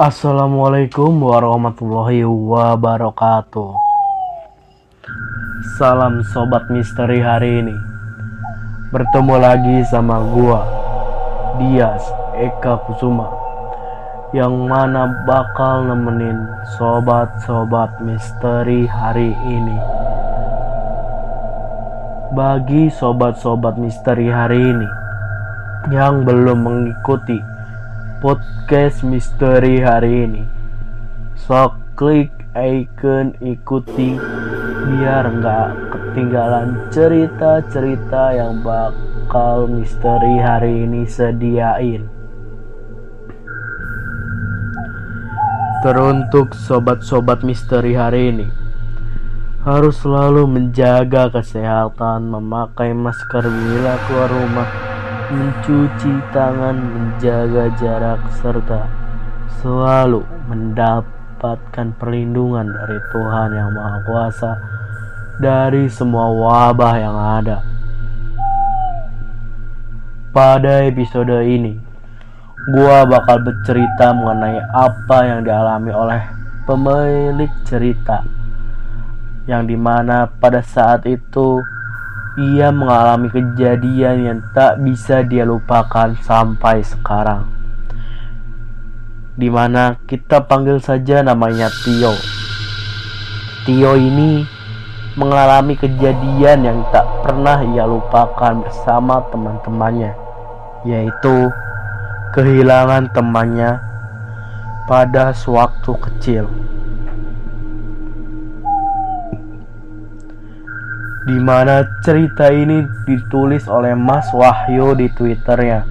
Assalamualaikum warahmatullahi wabarakatuh. Salam sobat misteri hari ini. Bertemu lagi sama gua, Dias Eka Kusuma, yang mana bakal nemenin sobat-sobat misteri hari ini. Bagi sobat-sobat misteri hari ini yang belum mengikuti podcast misteri hari ini, sok klik icon ikuti biar nggak ketinggalan cerita-cerita yang bakal misteri hari ini sediain. Teruntuk sobat-sobat misteri hari ini, harus selalu menjaga kesehatan, memakai masker bila keluar rumah, mencuci tangan, menjaga jarak, serta selalu mendapatkan perlindungan dari Tuhan Yang Maha Kuasa dari semua wabah yang ada. Pada episode ini, gua bakal bercerita mengenai apa yang dialami oleh pemilik cerita yang di mana pada saat itu ia mengalami kejadian yang tak bisa dia lupakan sampai sekarang. Di mana kita panggil saja namanya Tio. Tio ini mengalami kejadian yang tak pernah ia lupakan bersama teman-temannya, yaitu kehilangan temannya pada sewaktu kecil. Di mana cerita ini ditulis oleh Mas Wahyu di Twitternya.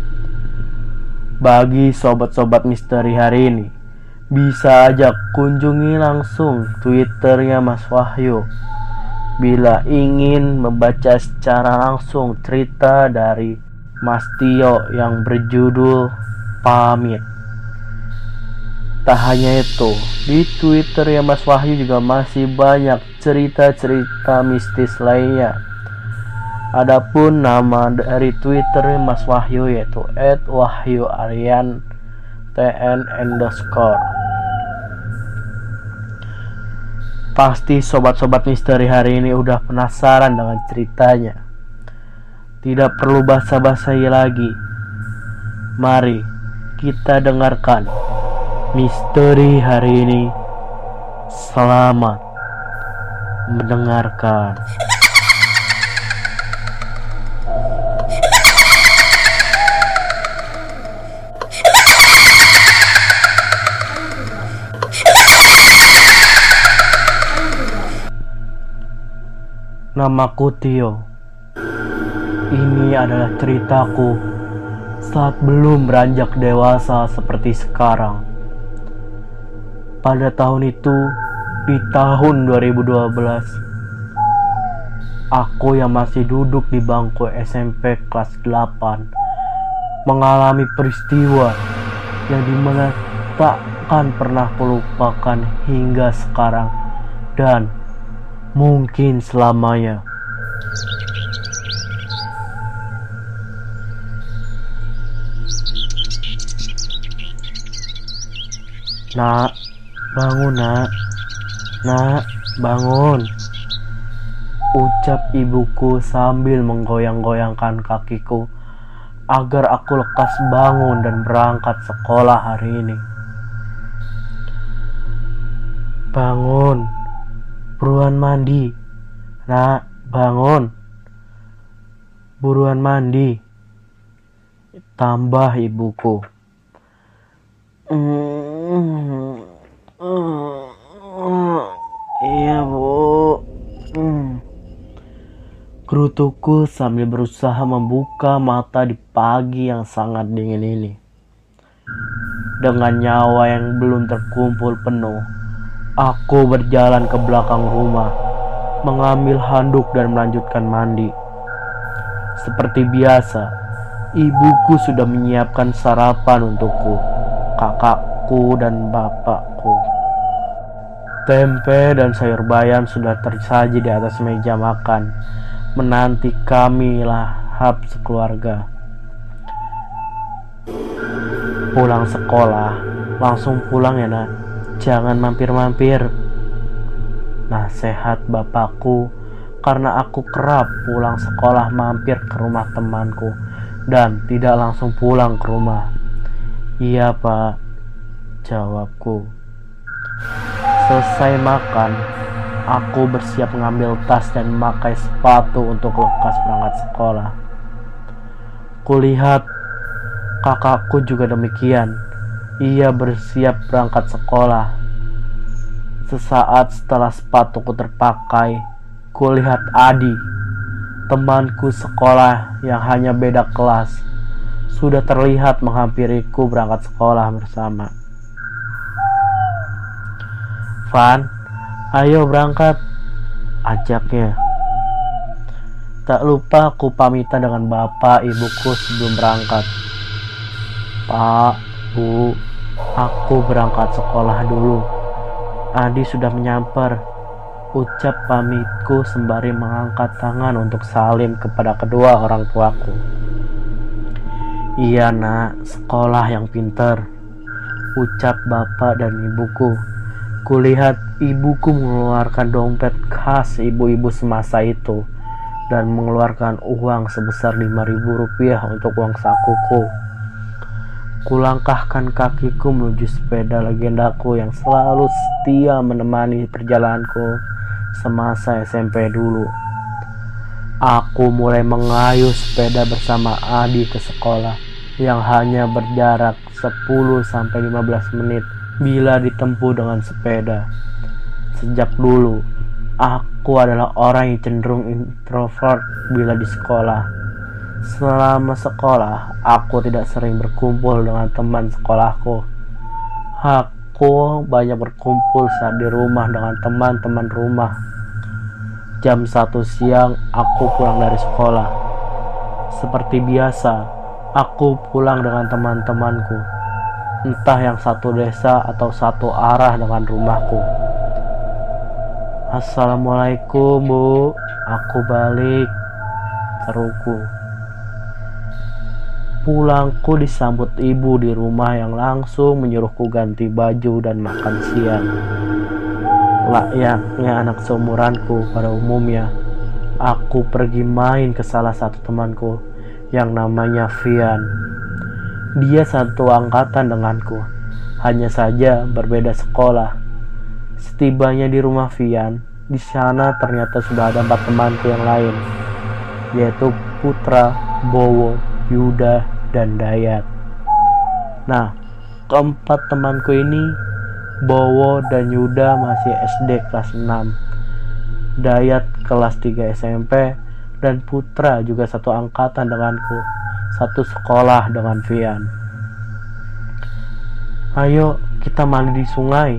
Bagi sobat-sobat misteri hari ini, bisa aja kunjungi langsung Twitternya Mas Wahyu bila ingin membaca secara langsung cerita dari Mas Tio yang berjudul Pamit. Tak hanya itu, di Twitter ya Mas Wahyu juga masih banyak cerita-cerita mistis lainnya. Adapun nama dari Twitter Mas Wahyu yaitu @wahyuaryan tn underscore. Pasti sobat-sobat misteri hari ini udah penasaran dengan ceritanya. Tidak perlu basa-basi lagi. Mari kita dengarkan misteri hari ini. Selamat mendengarkan. Namaku Tio. Ini adalah ceritaku saat belum beranjak dewasa seperti sekarang. Pada tahun itu, di tahun 2012, aku yang masih duduk di bangku SMP kelas 8 mengalami peristiwa yang di mana takkan pernah kulupakan hingga sekarang dan mungkin selamanya. Nak, bangun nak. Nak, bangun. Ucap ibuku sambil menggoyang-goyangkan kakiku agar aku lekas bangun dan berangkat sekolah hari ini. Bangun, buruan mandi. Nak, bangun. Buruan mandi. Tambah ibuku. Iya, Gerutuku sambil berusaha membuka mata di pagi yang sangat dingin ini. Dengan nyawa yang belum terkumpul penuh, aku berjalan ke belakang rumah, mengambil handuk dan melanjutkan mandi. Seperti biasa, ibuku sudah menyiapkan sarapan untukku, kakakku, dan bapakku. Tempe dan sayur bayam sudah tersaji di atas meja makan, menanti kami lahap sekeluarga. Pulang sekolah, langsung pulang ya nak. Jangan mampir-mampir. Nasihat bapakku karena aku kerap pulang sekolah mampir ke rumah temanku dan tidak langsung pulang ke rumah. Iya pak, jawabku. Selesai makan, aku bersiap mengambil tas dan memakai sepatu untuk lekas berangkat sekolah. Kulihat kakakku juga demikian. Ia bersiap berangkat sekolah. Sesaat setelah sepatuku terpakai, kulihat Adi, temanku sekolah yang hanya beda kelas, sudah terlihat menghampiriku berangkat sekolah bersama. Van, ayo berangkat, ajaknya. Tak lupa aku pamitan dengan bapak ibuku sebelum berangkat. Pak, Bu, aku berangkat sekolah dulu. Adi sudah menyamper. Ucap pamitku sembari mengangkat tangan untuk salim kepada kedua orang tuaku. Iya nak, sekolah yang pinter. Ucap bapak dan ibuku. Kulihat ibuku mengeluarkan dompet khas ibu-ibu semasa itu dan mengeluarkan uang sebesar 5000 rupiah untuk uang sakuku. Kulangkahkan kakiku menuju sepeda legendaku yang selalu setia menemani perjalananku semasa SMP dulu. Aku mulai mengayuh sepeda bersama Adi ke sekolah yang hanya berjarak 10-15 menit bila ditempuh dengan sepeda. Sejak dulu, aku adalah orang yang cenderung introvert bila di sekolah. Selama sekolah, aku tidak sering berkumpul dengan teman sekolahku. Aku banyak berkumpul saat di rumah dengan teman-teman rumah. Jam satu siang, aku pulang dari sekolah. Seperti biasa, aku pulang dengan teman-temanku entah yang satu desa atau satu arah dengan rumahku. Assalamualaikum bu, aku balik, seruku. Pulangku disambut ibu di rumah yang langsung menyuruhku ganti baju dan makan siang. Layaknya anak seumuranku pada umumnya, aku pergi main ke salah satu temanku yang namanya Vian. Dia satu angkatan denganku, hanya saja berbeda sekolah. Setibanya di rumah Vian, di sana ternyata sudah ada empat temanku yang lain, yaitu Putra, Bowo, Yuda, dan Dayat. Nah, keempat temanku ini, Bowo dan Yuda masih SD kelas 6, Dayat kelas 3 SMP, dan Putra juga satu angkatan denganku satu sekolah dengan Vian. Ayo kita mandi di sungai.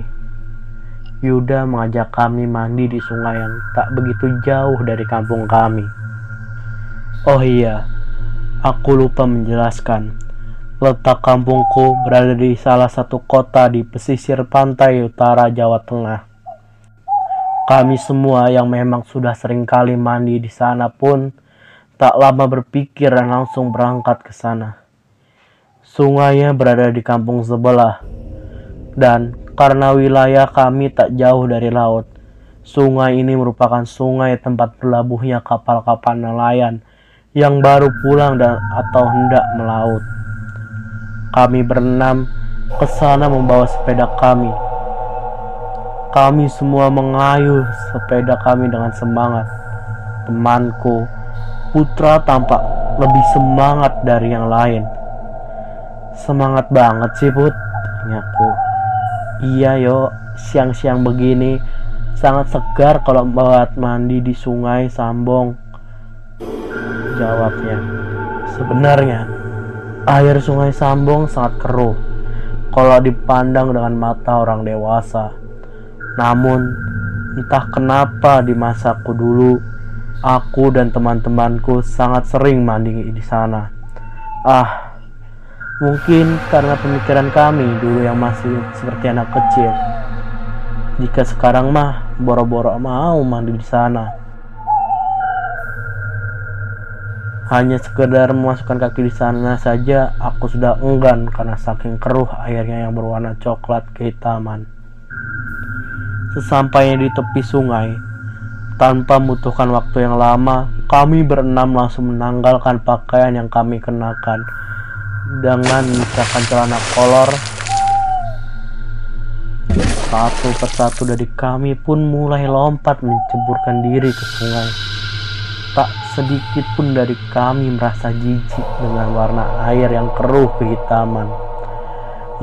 Yuda mengajak kami mandi di sungai yang tak begitu jauh dari kampung kami. Oh iya, aku lupa menjelaskan. Letak kampungku berada di salah satu kota di pesisir pantai utara Jawa Tengah. Kami semua yang memang sudah sering kali mandi di sana pun Tak lama berpikir dan langsung berangkat ke sana. Sungainya berada di kampung sebelah. Dan karena wilayah kami tak jauh dari laut, sungai ini merupakan sungai tempat berlabuhnya kapal-kapal nelayan yang baru pulang dan atau hendak melaut. Kami berenam ke sana membawa sepeda kami. Kami semua mengayuh sepeda kami dengan semangat. Temanku, Putra tampak lebih semangat dari yang lain. Semangat banget sih Put, nyaku. Iya yo, siang-siang begini sangat segar kalau buat mandi di sungai Sambong. Jawabnya, sebenarnya air sungai Sambong sangat keruh kalau dipandang dengan mata orang dewasa. Namun, entah kenapa di masaku dulu Aku dan teman-temanku sangat sering mandi di sana. Ah, mungkin karena pemikiran kami dulu yang masih seperti anak kecil. Jika sekarang mah boro-boro mau mandi di sana. Hanya sekedar memasukkan kaki di sana saja, aku sudah enggan karena saking keruh airnya yang berwarna coklat kehitaman. Sesampainya di tepi sungai, tanpa membutuhkan waktu yang lama, kami berenam langsung menanggalkan pakaian yang kami kenakan dengan misalkan celana kolor. Satu persatu dari kami pun mulai lompat menceburkan diri ke sungai. Tak sedikit pun dari kami merasa jijik dengan warna air yang keruh kehitaman.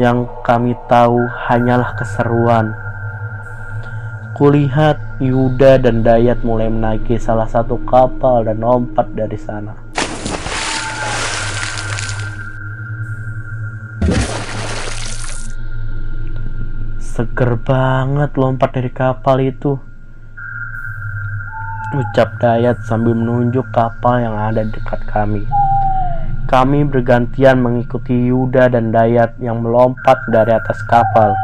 Yang kami tahu hanyalah keseruan. Kulihat Yuda dan Dayat mulai menaiki salah satu kapal dan lompat dari sana. Seger banget lompat dari kapal itu ucap Dayat sambil menunjuk kapal yang ada dekat kami. Kami bergantian mengikuti Yuda dan Dayat yang melompat dari atas kapal.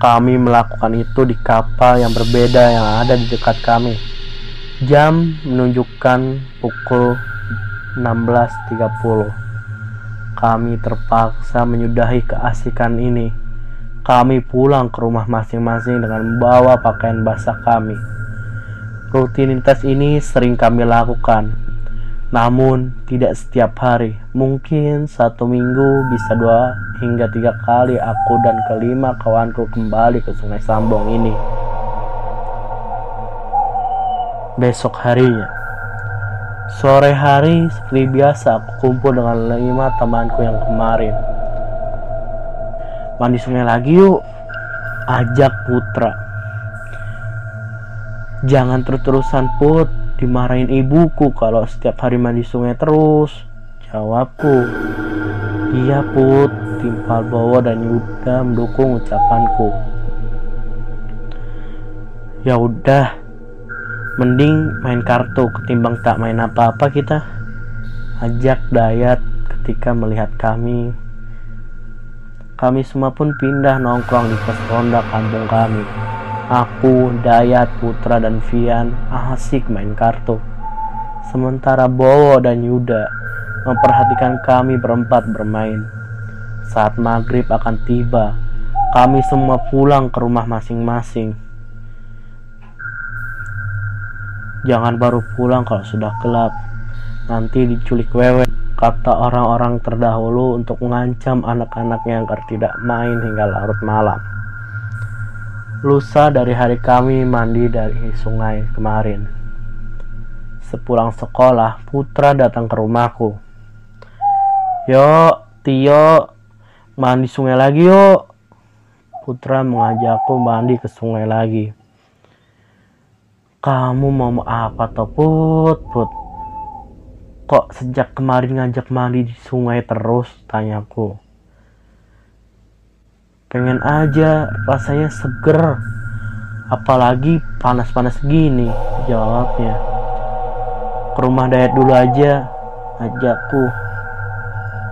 Kami melakukan itu di kapal yang berbeda yang ada di dekat kami. Jam menunjukkan pukul 16.30. Kami terpaksa menyudahi keasikan ini. Kami pulang ke rumah masing-masing dengan membawa pakaian basah kami. Rutinitas ini sering kami lakukan, namun tidak setiap hari. Mungkin satu minggu bisa dua hingga tiga kali aku dan kelima kawanku kembali ke Sungai Sambong ini. Besok harinya, sore hari seperti biasa aku kumpul dengan lima temanku yang kemarin. Mandi sungai lagi yuk, ajak Putra. Jangan terus-terusan put Dimarahin ibuku kalau setiap hari mandi sungai terus. Jawabku Iya put Timpal Bowo dan Yuda mendukung ucapanku. Ya udah Mending main kartu ketimbang tak main apa-apa kita Ajak Dayat ketika melihat kami. Kami semua pun pindah nongkrong di pos ronda kampung kami Aku, Dayat, Putra, dan Vian asik main kartu. Sementara Bowo dan Yuda memperhatikan kami berempat bermain. Saat maghrib akan tiba, kami semua pulang ke rumah masing-masing. Jangan baru pulang kalau sudah gelap. Nanti diculik wewe, kata orang-orang terdahulu untuk mengancam anak-anaknya agar tidak main hingga larut malam. Lusa dari hari kami mandi dari sungai kemarin. Sepulang sekolah, Putra datang ke rumahku. Yo, Tio, mandi sungai lagi yuk. Putra mengajakku mandi ke sungai lagi. Kamu mau apa toh Put? Put? Kok sejak kemarin ngajak mandi di sungai terus? Tanyaku pengen aja rasanya seger apalagi panas-panas gini jawabnya. Ke rumah Dayat dulu aja ajakku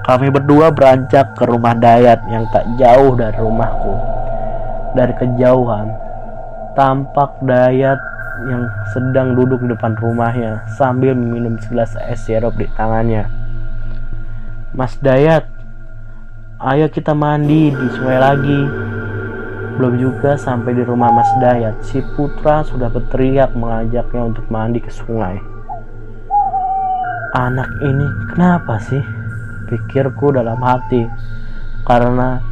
kami berdua beranjak ke rumah Dayat yang tak jauh dari rumahku. Dari kejauhan tampak Dayat yang sedang duduk di depan rumahnya sambil meminum segelas es sirup di tangannya. Mas Dayat Ayo kita mandi di sungai lagi. Belum juga sampai di rumah Mas Dayat, si Putra sudah berteriak mengajaknya untuk mandi ke sungai. Anak ini kenapa sih? Pikirku dalam hati. Karena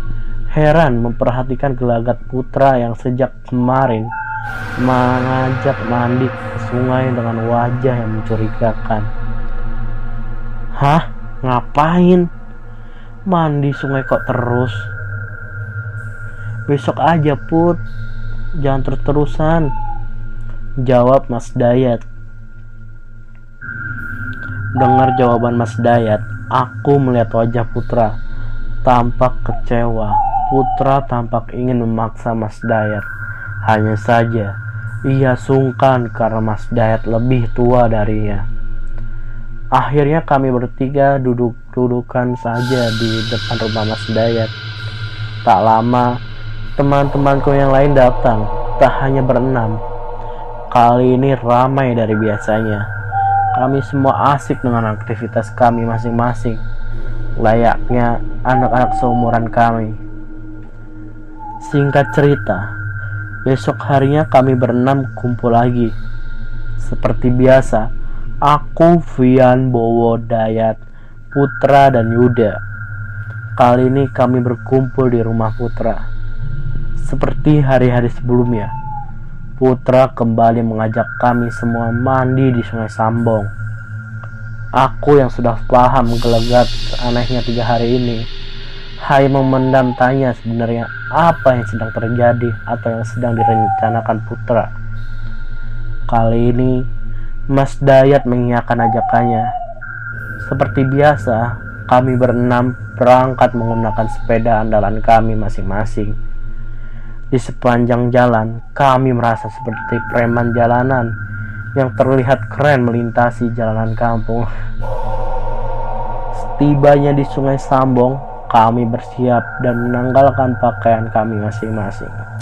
heran memperhatikan gelagat Putra yang sejak kemarin mengajak mandi ke sungai dengan wajah yang mencurigakan. Hah? Ngapain? Mandi sungai kok terus? Besok aja put. Jangan terus-terusan. Jawab Mas Dayat. Dengar jawaban Mas Dayat. Aku melihat wajah Putra Tampak kecewa. Putra tampak ingin memaksa Mas Dayat. Hanya saja Ia sungkan karena Mas Dayat lebih tua darinya. Akhirnya kami bertiga duduk-dudukan saja di depan rumah Mas Dayat. Tak lama, teman-temanku yang lain datang, tak hanya berenam. Kali ini ramai dari biasanya. kami semua asik dengan aktivitas kami masing-masing, layaknya anak-anak seumuran kami. Singkat cerita, besok harinya kami berenam kumpul lagi. Seperti biasa, aku, Vian, Bowo, Dayat, Putra, dan Yuda. Kali ini kami berkumpul di rumah Putra. Seperti hari-hari sebelumnya, Putra kembali mengajak kami semua mandi di Sungai Sambong. Aku yang sudah paham gelagat anehnya tiga hari ini, hai memendam tanya sebenarnya apa yang sedang terjadi atau yang sedang direncanakan Putra. Kali ini Mas Dayat mengiyakan ajakannya. Seperti biasa, kami berenam berangkat menggunakan sepeda andalan kami masing-masing. Di sepanjang jalan, kami merasa seperti preman jalanan yang terlihat keren melintasi jalanan kampung. Setibanya di Sungai Sambong, kami bersiap dan menanggalkan pakaian kami masing-masing.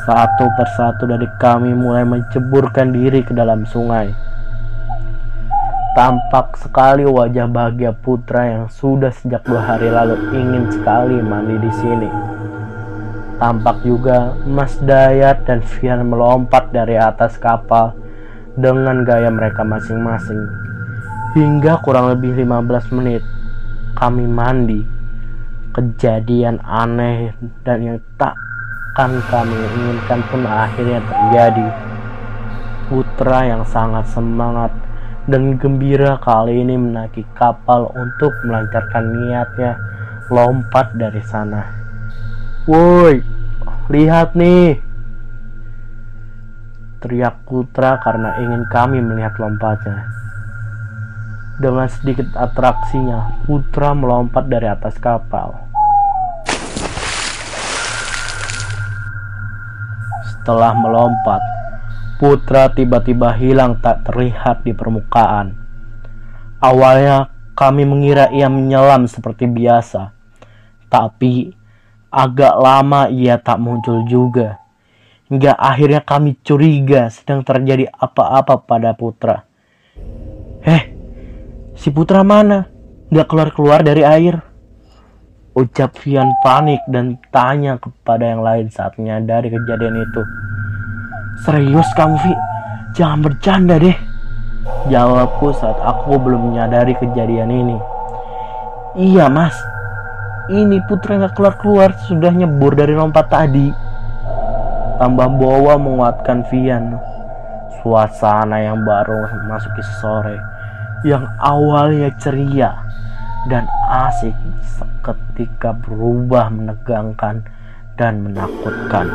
Satu persatu dari kami mulai menceburkan diri ke dalam sungai. Tampak sekali wajah bahagia putra yang sudah sejak dua hari lalu ingin sekali mandi di sini. Tampak juga Mas Dayat dan Fian melompat dari atas kapal dengan gaya mereka masing-masing. Hingga kurang lebih 15 menit kami mandi. Kejadian aneh dan yang tak akan kami inginkan pun akhirnya terjadi. Putra yang sangat semangat dan gembira kali ini menaiki kapal untuk melancarkan niatnya lompat dari sana. Woi, lihat nih, teriak Putra karena ingin kami melihat lompatnya. Dengan sedikit atraksinya, Putra melompat dari atas kapal. Setelah melompat, Putra tiba-tiba hilang tak terlihat di permukaan. Awalnya kami mengira ia menyelam seperti biasa, tapi agak lama ia tak muncul juga. Hingga akhirnya kami curiga sedang terjadi apa-apa pada Putra. Eh, si Putra mana? Gak keluar-keluar dari air. Ucap Vian panik dan tanya kepada yang lain saat menyadari kejadian itu. Serius kamu, Vi? Jangan bercanda deh. Jawabku saat aku belum menyadari kejadian ini. Iya, Mas. Ini Putra gak keluar-keluar sudah nyebur dari lompat tadi. Tambah bawa menguatkan Vian. Suasana yang baru memasuki sore yang awalnya ceria dan asik seketika berubah menegangkan dan menakutkan.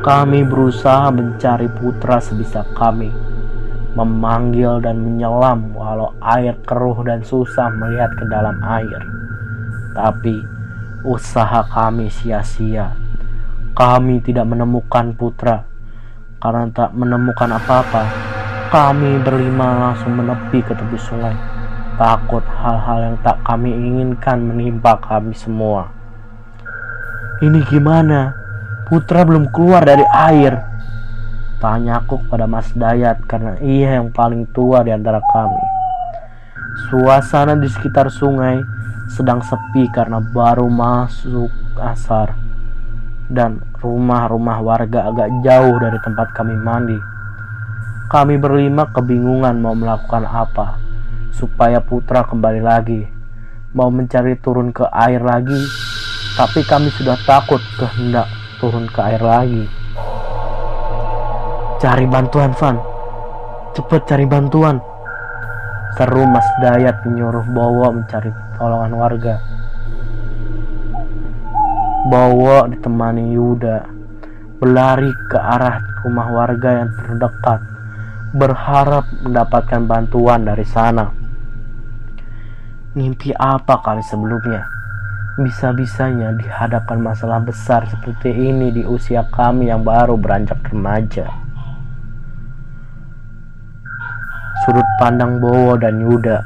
Kami berusaha mencari putra sebisa kami, memanggil dan menyelam walau air keruh dan susah melihat ke dalam air. Tapi usaha kami sia-sia kami tidak menemukan putra. Karena tak menemukan apa-apa, kami berlima langsung menepi ke tepi sungai. Takut hal-hal yang tak kami inginkan menimpa kami semua. Ini gimana? Putra belum keluar dari air. Tanyaku kepada Mas Dayat karena ia yang paling tua di antara kami. Suasana di sekitar sungai sedang sepi karena baru masuk asar dan rumah-rumah warga agak jauh dari tempat kami mandi. Kami berlima kebingungan mau melakukan apa supaya putra kembali lagi. Mau mencari turun ke air lagi, tapi kami sudah takut kehendak turun ke air lagi. Cari bantuan, Van. Cepet cari bantuan. Seru Mas Dayat menyuruh bawa mencari tolongan warga. Bowo ditemani Yuda berlari ke arah rumah warga yang terdekat berharap mendapatkan bantuan dari sana. Mimpi apa kali sebelumnya? Bisa-bisanya dihadapkan masalah besar seperti ini di usia kami yang baru beranjak remaja. Sudut pandang Bowo dan Yuda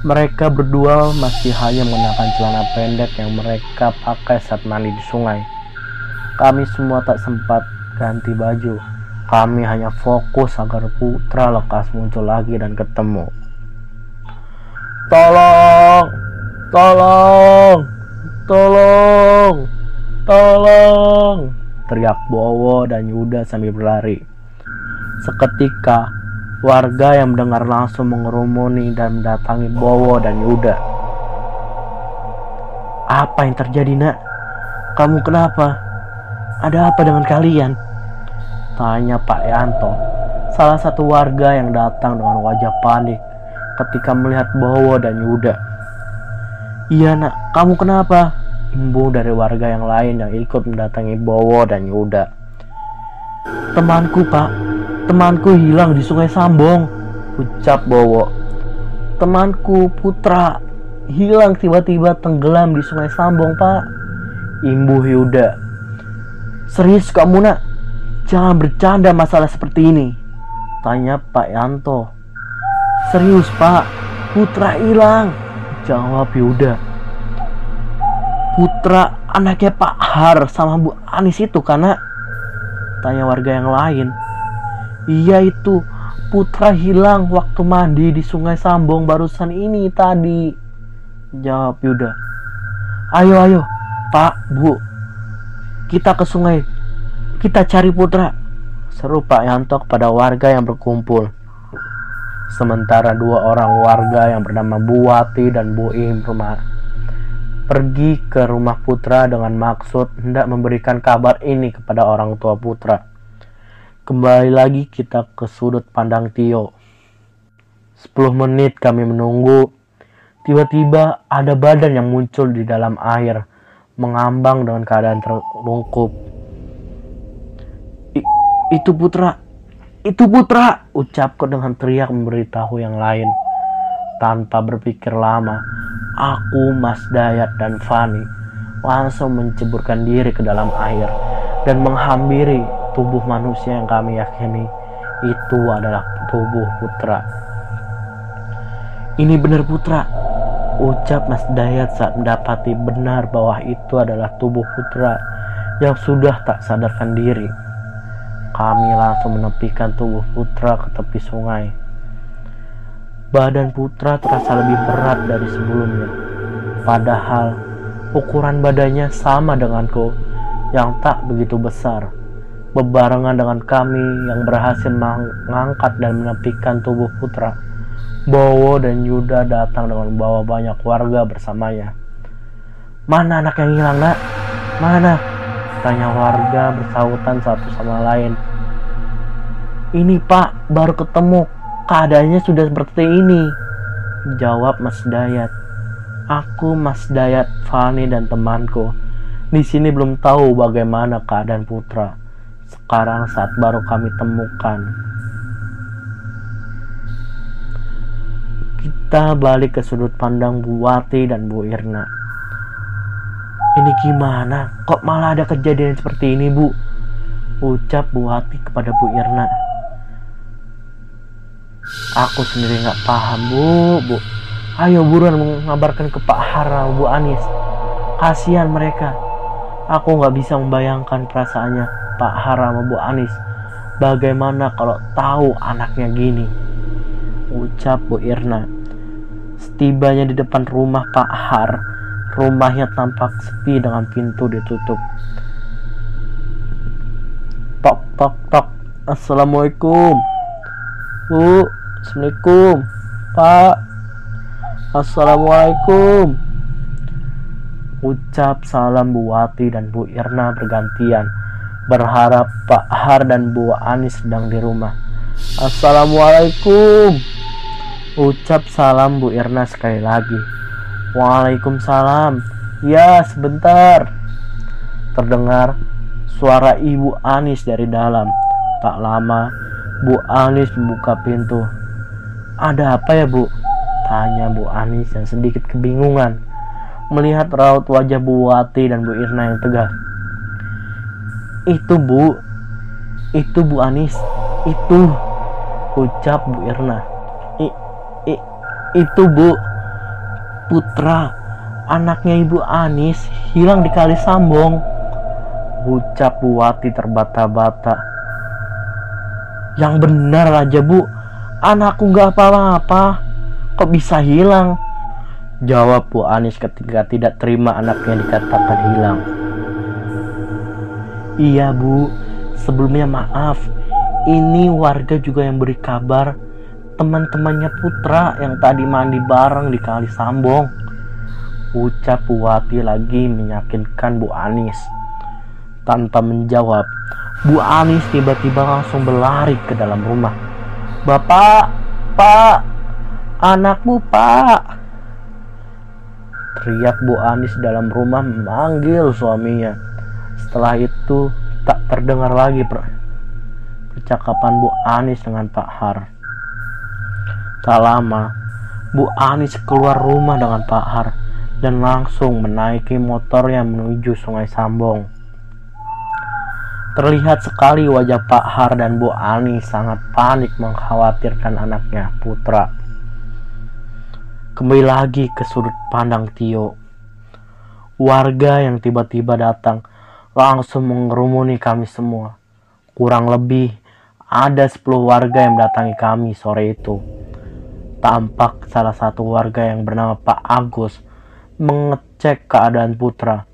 mereka berdua masih hanya mengenakan celana pendek yang mereka pakai saat mandi di sungai. Kami semua tak sempat ganti baju. Kami hanya fokus agar putra lekas muncul lagi dan ketemu. Tolong! Tolong! Tolong! Tolong! Teriak Bowo dan Yuda sambil berlari. Seketika, warga yang mendengar langsung mengerumuni dan mendatangi Bowo dan Yuda. Apa yang terjadi nak? Kamu kenapa? Ada apa dengan kalian? Tanya Pak Yanto, salah satu warga yang datang dengan wajah panik ketika melihat Bowo dan Yuda. Iya nak, kamu kenapa? Imbu dari warga yang lain yang ikut mendatangi Bowo dan Yuda. Temanku pak, temanku hilang di sungai Sambong, ucap Bowo. Temanku Putra hilang tiba-tiba tenggelam di sungai Sambong pak. Imbu Yuda. Serius kamu nak? Jangan bercanda masalah seperti ini. Tanya Pak Yanto. Serius pak, Putra hilang. Jawab Yuda. Putra anaknya Pak Har sama Bu Anis itu karena tanya warga yang lain. Iya itu, Putra hilang waktu mandi di Sungai Sambong barusan ini tadi. Jawab Yuda. Ayo ayo, Pak, Bu, kita ke sungai. Kita cari putra. Seru Pak Yanto kepada warga yang berkumpul. Sementara dua orang warga yang bernama Bu Wati dan Bu rumah pergi ke rumah putra dengan maksud hendak memberikan kabar ini kepada orang tua putra. Kembali lagi kita ke sudut pandang Tio. 10 menit kami menunggu. Tiba-tiba ada badan yang muncul di dalam air mengambang dengan keadaan terlungkup. itu putra, itu putra, ucapku dengan teriak memberitahu yang lain. Tanpa berpikir lama, aku, Mas Dayat, dan Fani langsung menceburkan diri ke dalam air dan menghampiri tubuh manusia yang kami yakini itu adalah tubuh putra. Ini benar putra, Ucap Mas Dayat saat mendapati benar bahwa itu adalah tubuh putra yang sudah tak sadarkan diri. Kami langsung menepikan tubuh putra ke tepi sungai. Badan putra terasa lebih berat dari sebelumnya. Padahal ukuran badannya sama denganku yang tak begitu besar. Bebarengan dengan kami yang berhasil mengangkat dan menepikan tubuh putra Bowo dan Yuda datang dengan membawa banyak warga bersamanya. Mana anak yang hilang, nak? Mana? Tanya warga bersahutan satu sama lain. Ini pak, baru ketemu. Keadaannya sudah seperti ini. Jawab Mas Dayat. Aku Mas Dayat, Fani dan temanku. Di sini belum tahu bagaimana keadaan putra. Sekarang saat baru kami temukan. Kita balik ke sudut pandang Bu Wati dan Bu Irna. Ini gimana? Kok malah ada kejadian seperti ini, Bu? Ucap Bu Wati kepada Bu Irna. Aku sendiri nggak paham, Bu. Bu, ayo buruan mengabarkan ke Pak Hara, Bu Anis. Kasihan mereka. Aku nggak bisa membayangkan perasaannya Pak Hara sama Bu Anis. Bagaimana kalau tahu anaknya gini? Ucap Bu Irna. Setibanya di depan rumah Pak Har, rumahnya tampak sepi dengan pintu ditutup. Tok tok tok. Assalamualaikum. Bu, Assalamualaikum. Pak. Assalamualaikum. Ucap salam Bu Wati dan Bu Irna bergantian. Berharap Pak Har dan Bu Anis sedang di rumah. Assalamualaikum. Ucap salam Bu Irna sekali lagi. Waalaikumsalam. Ya, sebentar. Terdengar suara Ibu Anis dari dalam. Tak lama, Bu Anis membuka pintu. Ada apa ya, Bu? Tanya Bu Anis yang sedikit kebingungan melihat raut wajah Bu Wati dan Bu Irna yang tegas. Itu, Bu. Itu Bu Anis. Itu. Ucap Bu Irna itu bu Putra anaknya ibu Anis hilang di kali Sambong Ucap Buati terbata-bata. Yang benar aja bu, anakku nggak apa-apa. Kok bisa hilang? Jawab Bu Anis ketika tidak terima anaknya dikatakan hilang. Iya bu, sebelumnya maaf. Ini warga juga yang beri kabar teman-temannya Putra yang tadi mandi bareng di Kali Sambong. Ucap Buati lagi meyakinkan Bu Anis. Tanpa menjawab, Bu Anis tiba-tiba langsung berlari ke dalam rumah. Bapak, Pak, anakmu Pak. Teriak Bu Anis dalam rumah memanggil suaminya. Setelah itu tak terdengar lagi per percakapan Bu Anis dengan Pak Har. Tak lama, Bu Anis keluar rumah dengan Pak Har dan langsung menaiki motornya menuju Sungai Sambong. Terlihat sekali wajah Pak Har dan Bu Ani sangat panik mengkhawatirkan anaknya, Putra. Kembali lagi ke sudut pandang Tio. Warga yang tiba-tiba datang langsung mengerumuni kami semua. Kurang lebih ada 10 warga yang mendatangi kami sore itu. Tampak salah satu warga yang bernama Pak Agus mengecek keadaan Putra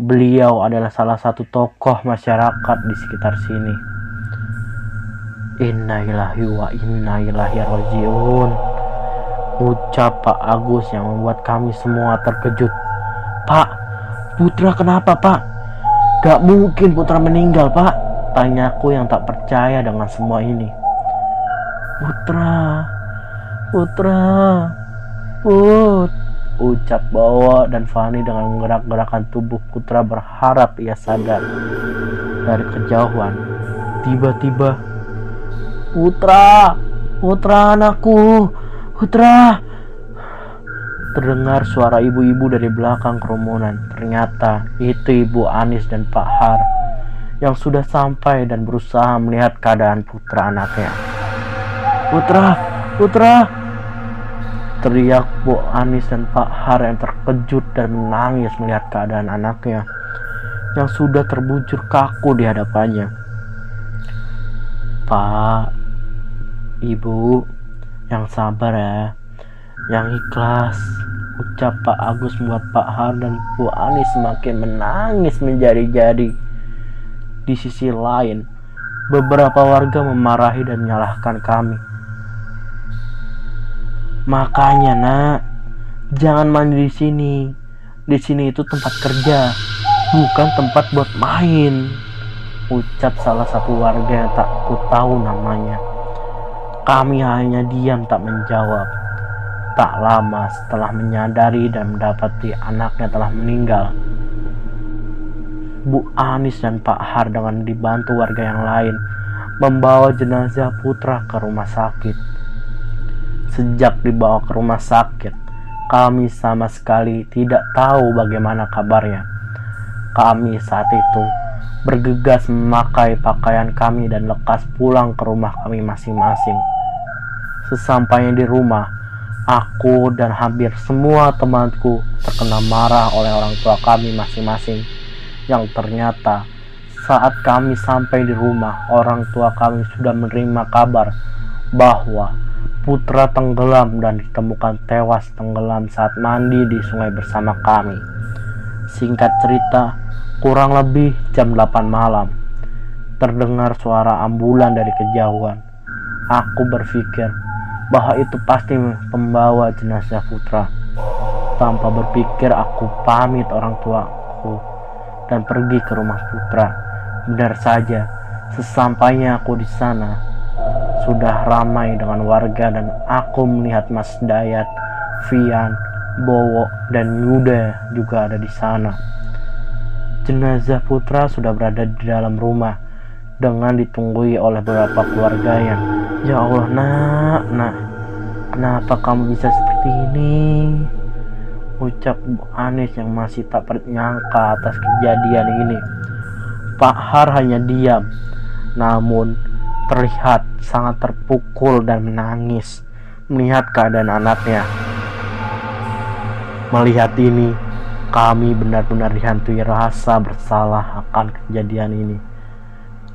Beliau adalah salah satu tokoh masyarakat di sekitar sini. Innaillahi wa inna ilaihi rajiun. Ucap Pak Agus yang membuat kami semua terkejut. Pak, Putra kenapa Pak? Gak mungkin Putra meninggal Pak. Tanyaku yang tak percaya dengan semua ini. Putra, Putra, Put, ucap Bowo dan Fani dengan menggerak-gerakan tubuh Putra berharap ia sadar. Dari kejauhan, tiba-tiba Putra, Putra anakku, Putra. Terdengar suara ibu-ibu dari belakang kerumunan. Ternyata itu Ibu Anis dan Pak Har yang sudah sampai dan berusaha melihat keadaan putra anaknya. Putra, Putra, Teriak Bu Anis dan Pak Har yang terkejut dan menangis melihat keadaan anaknya yang sudah terbujur kaku di hadapannya. Pak, Ibu, yang sabar ya, yang ikhlas. Ucap Pak Agus membuat Pak Har dan Bu Anis semakin menangis menjadi-jadi. Di sisi lain, beberapa warga memarahi dan menyalahkan kami Makanya nak, jangan mandi di sini. Di sini itu tempat kerja, bukan tempat buat main. Ucap salah satu warga yang tak ku tahu namanya. Kami hanya diam tak menjawab. Tak lama setelah menyadari dan mendapati anaknya telah meninggal, Bu Anis dan Pak Har dengan dibantu warga yang lain membawa jenazah putra ke rumah sakit. Sejak dibawa ke rumah sakit, kami sama sekali tidak tahu bagaimana kabarnya. Kami saat itu bergegas memakai pakaian kami dan lekas pulang ke rumah kami masing-masing. Sesampainya di rumah, aku dan hampir semua temanku terkena marah oleh orang tua kami masing-masing yang ternyata saat kami sampai di rumah, orang tua kami sudah menerima kabar bahwa putra tenggelam dan ditemukan tewas tenggelam saat mandi di sungai bersama kami. Singkat cerita, kurang lebih jam 8 malam, terdengar suara ambulan dari kejauhan. Aku berpikir bahwa itu pasti pembawa jenazah putra. Tanpa berpikir aku pamit orang tuaku dan pergi ke rumah putra. Benar saja, sesampainya aku di sana, sudah ramai dengan warga dan aku melihat Mas Dayat, Vian, Bowo, dan Yuda juga ada di sana. Jenazah putra sudah berada di dalam rumah dengan ditunggui oleh beberapa keluarganya. Ya Allah, nak, nak, kenapa kamu bisa seperti ini? Ucap Bu Anis yang masih tak menyangka atas kejadian ini. Pak Har hanya diam, namun terlihat sangat terpukul dan menangis melihat keadaan anaknya. Melihat ini, Kami benar-benar dihantui rasa bersalah akan kejadian ini.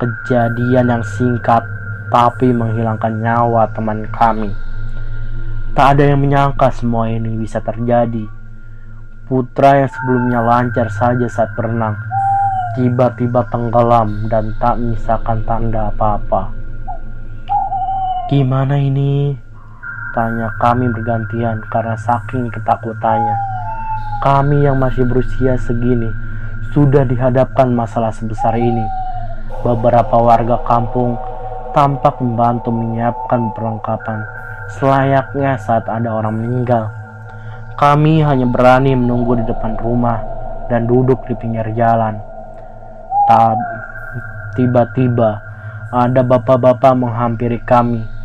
Kejadian yang singkat tapi menghilangkan nyawa teman kami. Tak ada yang menyangka semua ini bisa terjadi. Putra yang sebelumnya lancar saja saat berenang, tiba-tiba tenggelam dan tak menyisakan tanda apa-apa. Gimana ini? Tanya kami bergantian karena saking ketakutannya. Kami yang masih berusia segini sudah dihadapkan masalah sebesar ini. Beberapa warga kampung tampak membantu menyiapkan perlengkapan selayaknya saat ada orang meninggal. Kami hanya berani menunggu di depan rumah dan duduk di pinggir jalan. Tiba-tiba ada bapak-bapak menghampiri kami.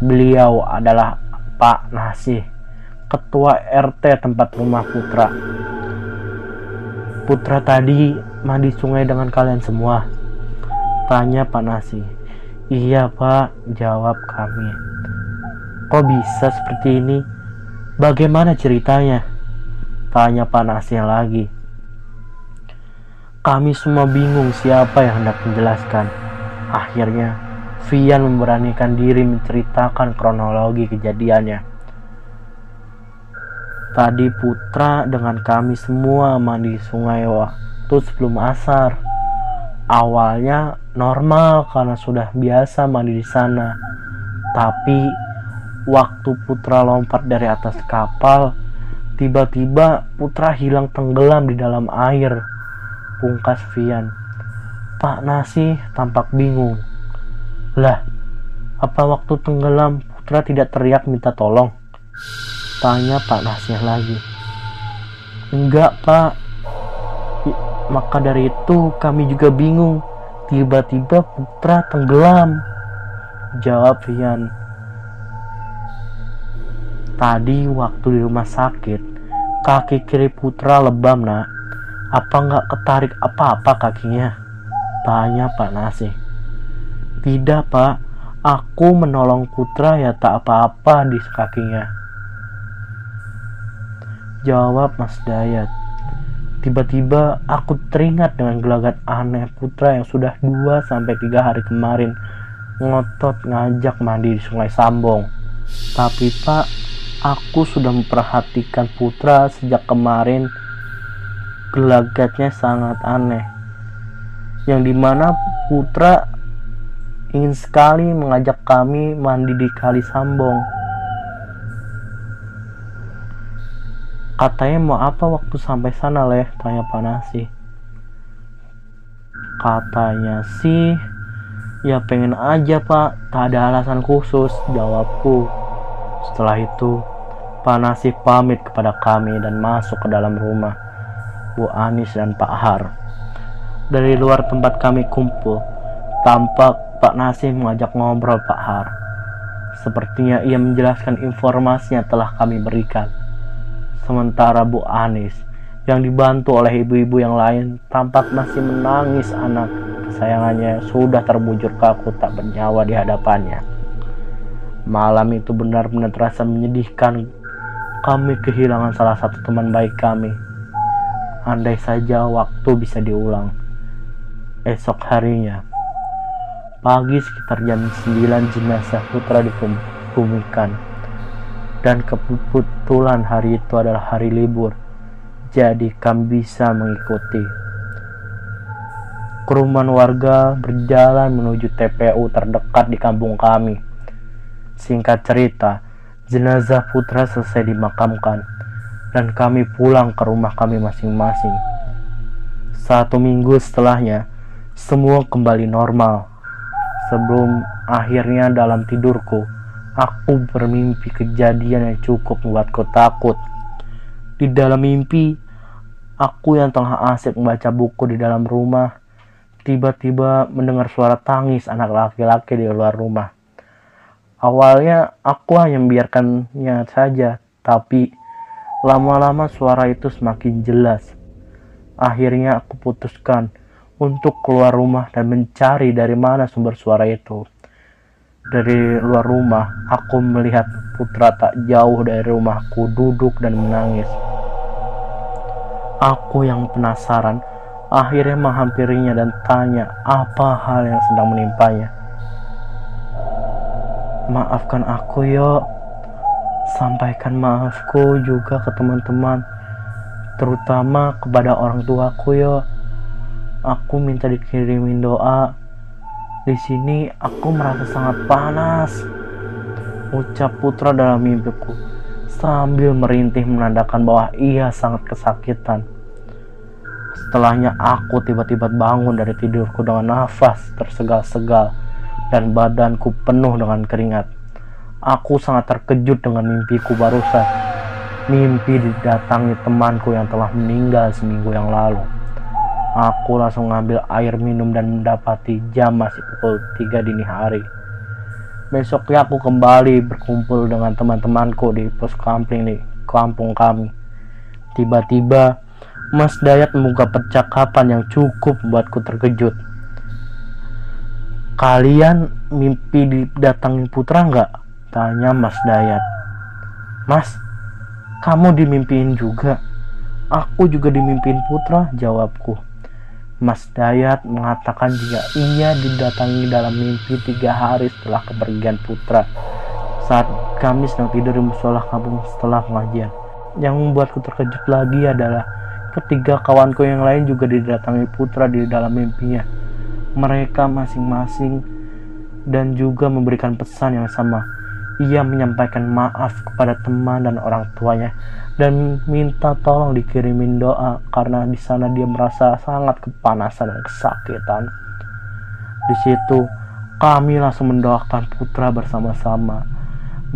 Beliau adalah Pak Nasih ketua RT tempat rumah Putra. Putra tadi mandi sungai dengan kalian semua? Tanya Pak Nasi. Iya Pak, jawab kami. Kok bisa seperti ini? Bagaimana ceritanya? Tanya Pak Nasi lagi. Kami semua bingung siapa yang hendak menjelaskan. Akhirnya, Vian memberanikan diri menceritakan kronologi kejadiannya. Tadi Putra dengan kami semua mandi sungai waktu sebelum asar. Awalnya normal karena sudah biasa mandi di sana. Tapi waktu Putra lompat dari atas kapal, tiba-tiba Putra hilang tenggelam di dalam air. Pungkas Vian. Pak Nasi tampak bingung. Lah, apa waktu tenggelam Putra tidak teriak minta tolong? Tanya Pak Nasir lagi. Enggak Pak. Maka dari itu kami juga bingung. Tiba-tiba Putra tenggelam. Jawab Rian. Tadi waktu di rumah sakit, kaki kiri Putra lebam nak. Apa nggak ketarik apa-apa kakinya? Tanya Pak Nasih. Tidak Pak, aku menolong Putra ya tak apa-apa di kakinya. Jawab Mas Dayat. Tiba-tiba aku teringat dengan gelagat aneh putra yang sudah 2 sampai 3 hari kemarin ngotot ngajak mandi di Sungai Sambong. Tapi Pak, aku sudah memperhatikan putra sejak kemarin gelagatnya sangat aneh. Yang di mana putra ingin sekali mengajak kami mandi di Kali Sambong Katanya mau apa waktu sampai sana leh? Tanya Pak Nasi. Katanya sih, ya pengen aja pak, tak ada alasan khusus, jawabku. Setelah itu, Pak Nasi pamit kepada kami dan masuk ke dalam rumah Bu Anis dan Pak Har. Dari luar tempat kami kumpul, tampak Pak Nasi mengajak ngobrol Pak Har. Sepertinya ia menjelaskan informasi yang telah kami berikan. Sementara Bu Anis yang dibantu oleh ibu-ibu yang lain tampak masih menangis anak kesayangannya sudah terbujur kaku tak bernyawa di hadapannya. Malam itu benar-benar terasa menyedihkan. Kami kehilangan salah satu teman baik kami. Andai saja waktu bisa diulang. Esok harinya, pagi sekitar jam 9 jenazah putra dikubumikan dan kebetulan hari itu adalah hari libur, jadi kami bisa mengikuti. Kerumunan warga berjalan menuju TPU terdekat di kampung kami. Singkat cerita, jenazah putra selesai dimakamkan dan kami pulang ke rumah kami masing-masing. Satu minggu setelahnya, semua kembali normal. Sebelum akhirnya dalam tidurku, Aku bermimpi kejadian yang cukup membuatku takut. Di dalam mimpi, aku yang tengah asik membaca buku di dalam rumah, tiba-tiba mendengar suara tangis anak laki-laki di luar rumah. Awalnya aku hanya membiarkannya saja, tapi lama-lama suara itu semakin jelas. Akhirnya aku putuskan untuk keluar rumah dan mencari dari mana sumber suara itu. Dari luar rumah, aku melihat putra tak jauh dari rumahku duduk dan menangis. Aku yang penasaran akhirnya menghampirinya dan tanya apa hal yang sedang menimpanya. Maafkan aku yo. Sampaikan maafku juga ke teman-teman, terutama kepada orang tuaku yo. Aku minta dikirimin doa. Di sini aku merasa sangat panas. Ucap putra dalam mimpiku sambil merintih menandakan bahwa ia sangat kesakitan. Setelahnya aku tiba-tiba bangun dari tidurku dengan nafas tersegal-segal dan badanku penuh dengan keringat. Aku sangat terkejut dengan mimpiku barusan. Mimpi didatangi temanku yang telah meninggal seminggu yang lalu. Aku langsung ngambil air minum dan mendapati jam masih pukul 3 dini hari. Besoknya aku kembali berkumpul dengan teman-temanku di pos kampung di kampung kami. Tiba-tiba Mas Dayat membuka percakapan yang cukup membuatku terkejut. Kalian mimpi didatangi putra nggak? Tanya Mas Dayat. Mas, kamu dimimpiin juga. Aku juga dimimpiin putra, jawabku. Mas Dayat mengatakan jika ia didatangi dalam mimpi tiga hari setelah kepergian putra saat kami sedang tidur di musola kampung setelah pengajian. Yang membuatku terkejut lagi adalah ketiga kawanku yang lain juga didatangi putra di dalam mimpinya mereka masing-masing dan juga memberikan pesan yang sama. Ia menyampaikan maaf kepada teman dan orang tuanya dan minta tolong dikirimin doa karena di sana dia merasa sangat kepanasan dan kesakitan. Di situ kami langsung mendoakan putra bersama-sama,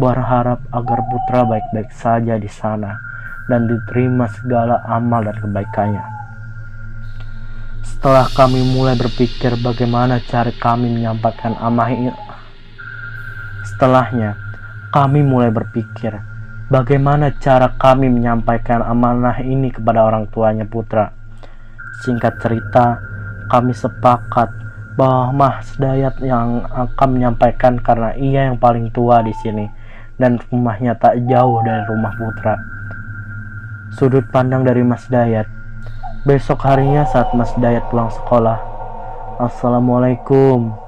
berharap agar putra baik-baik saja di sana dan diterima segala amal dan kebaikannya. Setelah kami mulai berpikir bagaimana cara kami menyampaikan amanah ini, setelahnya kami mulai berpikir bagaimana cara kami menyampaikan amanah ini kepada orang tuanya putra. Singkat cerita, kami sepakat bahwa Mas Dayat yang akan menyampaikan karena ia yang paling tua di sini dan rumahnya tak jauh dari rumah putra. Sudut pandang dari Mas Dayat Besok harinya saat Mas Dayat pulang sekolah. Assalamualaikum.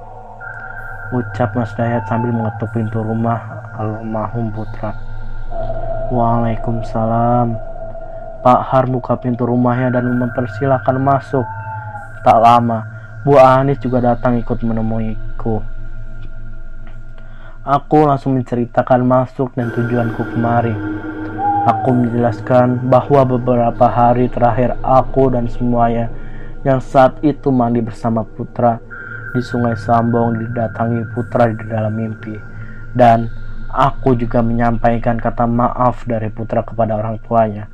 Ucap Mas Dayat sambil mengetuk pintu rumah almarhum putra. Waalaikumsalam. Pak Har buka pintu rumahnya dan mempersilahkan masuk. Tak lama, Bu Anis juga datang ikut menemuiku. Aku langsung menceritakan masuk dan tujuanku kemari. Aku menjelaskan bahwa beberapa hari terakhir aku dan semuanya yang saat itu mandi bersama putra di sungai Sambong didatangi putra di dalam mimpi. Dan aku juga menyampaikan kata maaf dari putra kepada orang tuanya.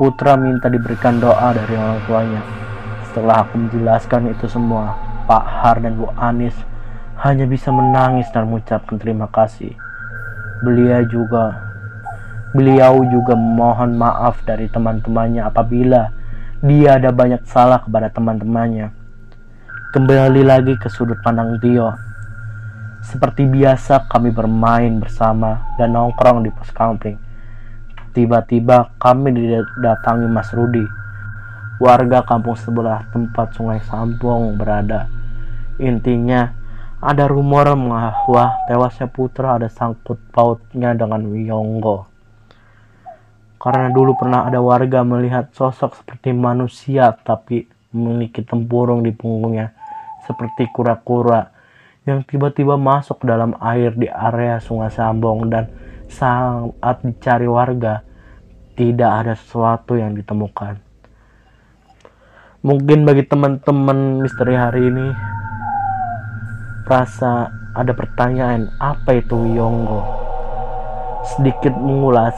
Putra minta diberikan doa dari orang tuanya. Setelah aku menjelaskan itu semua, Pak Har dan Bu Anis hanya bisa menangis dan mengucapkan terima kasih. Beliau juga Beliau juga memohon maaf dari teman-temannya apabila dia ada banyak salah kepada teman-temannya. Kembali lagi ke sudut pandang Tio. Seperti biasa kami bermain bersama dan nongkrong di pos kampung. Tiba-tiba kami didatangi Mas Rudi, warga kampung sebelah tempat sungai Sampong berada. Intinya, ada rumor bahwa tewasnya putra ada sangkut pautnya dengan Wiyonggo karena dulu pernah ada warga melihat sosok seperti manusia tapi memiliki tempurung di punggungnya seperti kura-kura yang tiba-tiba masuk dalam air di area Sungai Sambong dan saat dicari warga tidak ada sesuatu yang ditemukan. Mungkin bagi teman-teman misteri hari ini rasa ada pertanyaan apa itu Wiyonggo. Sedikit mengulas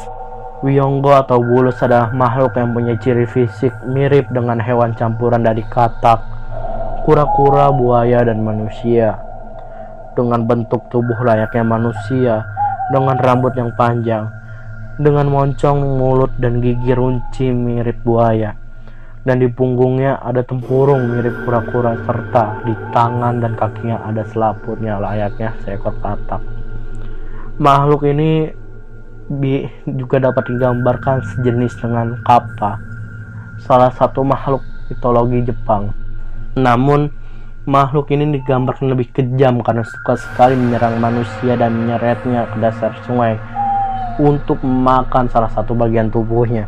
Wiyonggo atau bulus adalah makhluk yang punya ciri fisik mirip dengan hewan campuran dari katak, kura-kura, buaya, dan manusia. Dengan bentuk tubuh layaknya manusia, dengan rambut yang panjang, dengan moncong mulut dan gigi runci mirip buaya. Dan di punggungnya ada tempurung mirip kura-kura serta di tangan dan kakinya ada selaputnya layaknya seekor katak. Makhluk ini juga dapat digambarkan sejenis dengan kappa salah satu makhluk mitologi Jepang. Namun, makhluk ini digambarkan lebih kejam karena suka sekali menyerang manusia dan menyeretnya ke dasar sungai untuk memakan salah satu bagian tubuhnya.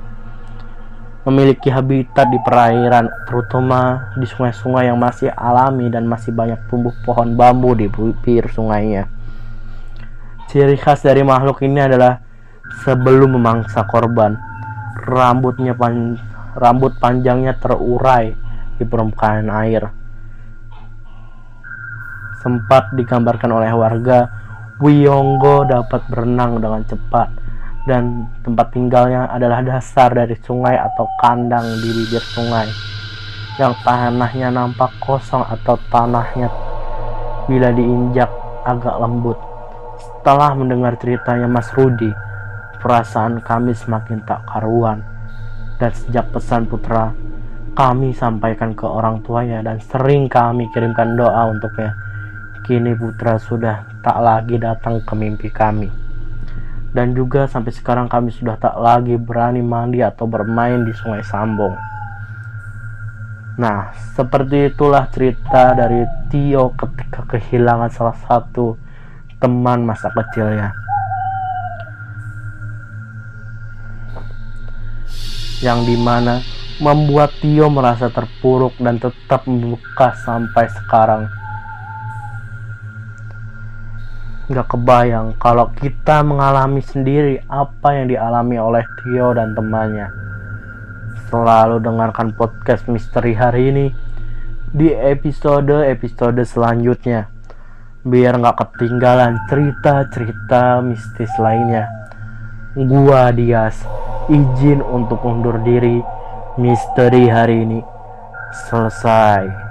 Memiliki habitat di perairan, terutama di sungai-sungai yang masih alami dan masih banyak tumbuh pohon bambu di bibir sungainya. Ciri khas dari makhluk ini adalah sebelum memangsa korban, rambutnya pan rambut panjangnya terurai di permukaan air sempat digambarkan oleh warga, Wiyonggo dapat berenang dengan cepat dan tempat tinggalnya adalah dasar dari sungai atau kandang di bibir sungai yang tanahnya nampak kosong atau tanahnya bila diinjak agak lembut. Setelah mendengar ceritanya Mas Rudi, perasaan kami semakin tak karuan. Dan sejak pesan putra kami sampaikan ke orang tuanya dan sering kami kirimkan doa untuknya Kini putra sudah tak lagi datang ke mimpi kami. Dan juga sampai sekarang kami sudah tak lagi berani mandi atau bermain di sungai Sambong. Nah, seperti itulah cerita dari Tio ketika kehilangan salah satu teman masa kecilnya. Yang di mana membuat Tio merasa terpuruk dan tetap membuka sampai sekarang nggak kebayang kalau kita mengalami sendiri apa yang dialami oleh Tio dan temannya. Selalu dengarkan podcast misteri hari ini di episode-episode selanjutnya biar nggak ketinggalan cerita-cerita mistis lainnya. Gua Dias izin untuk undur diri misteri hari ini selesai.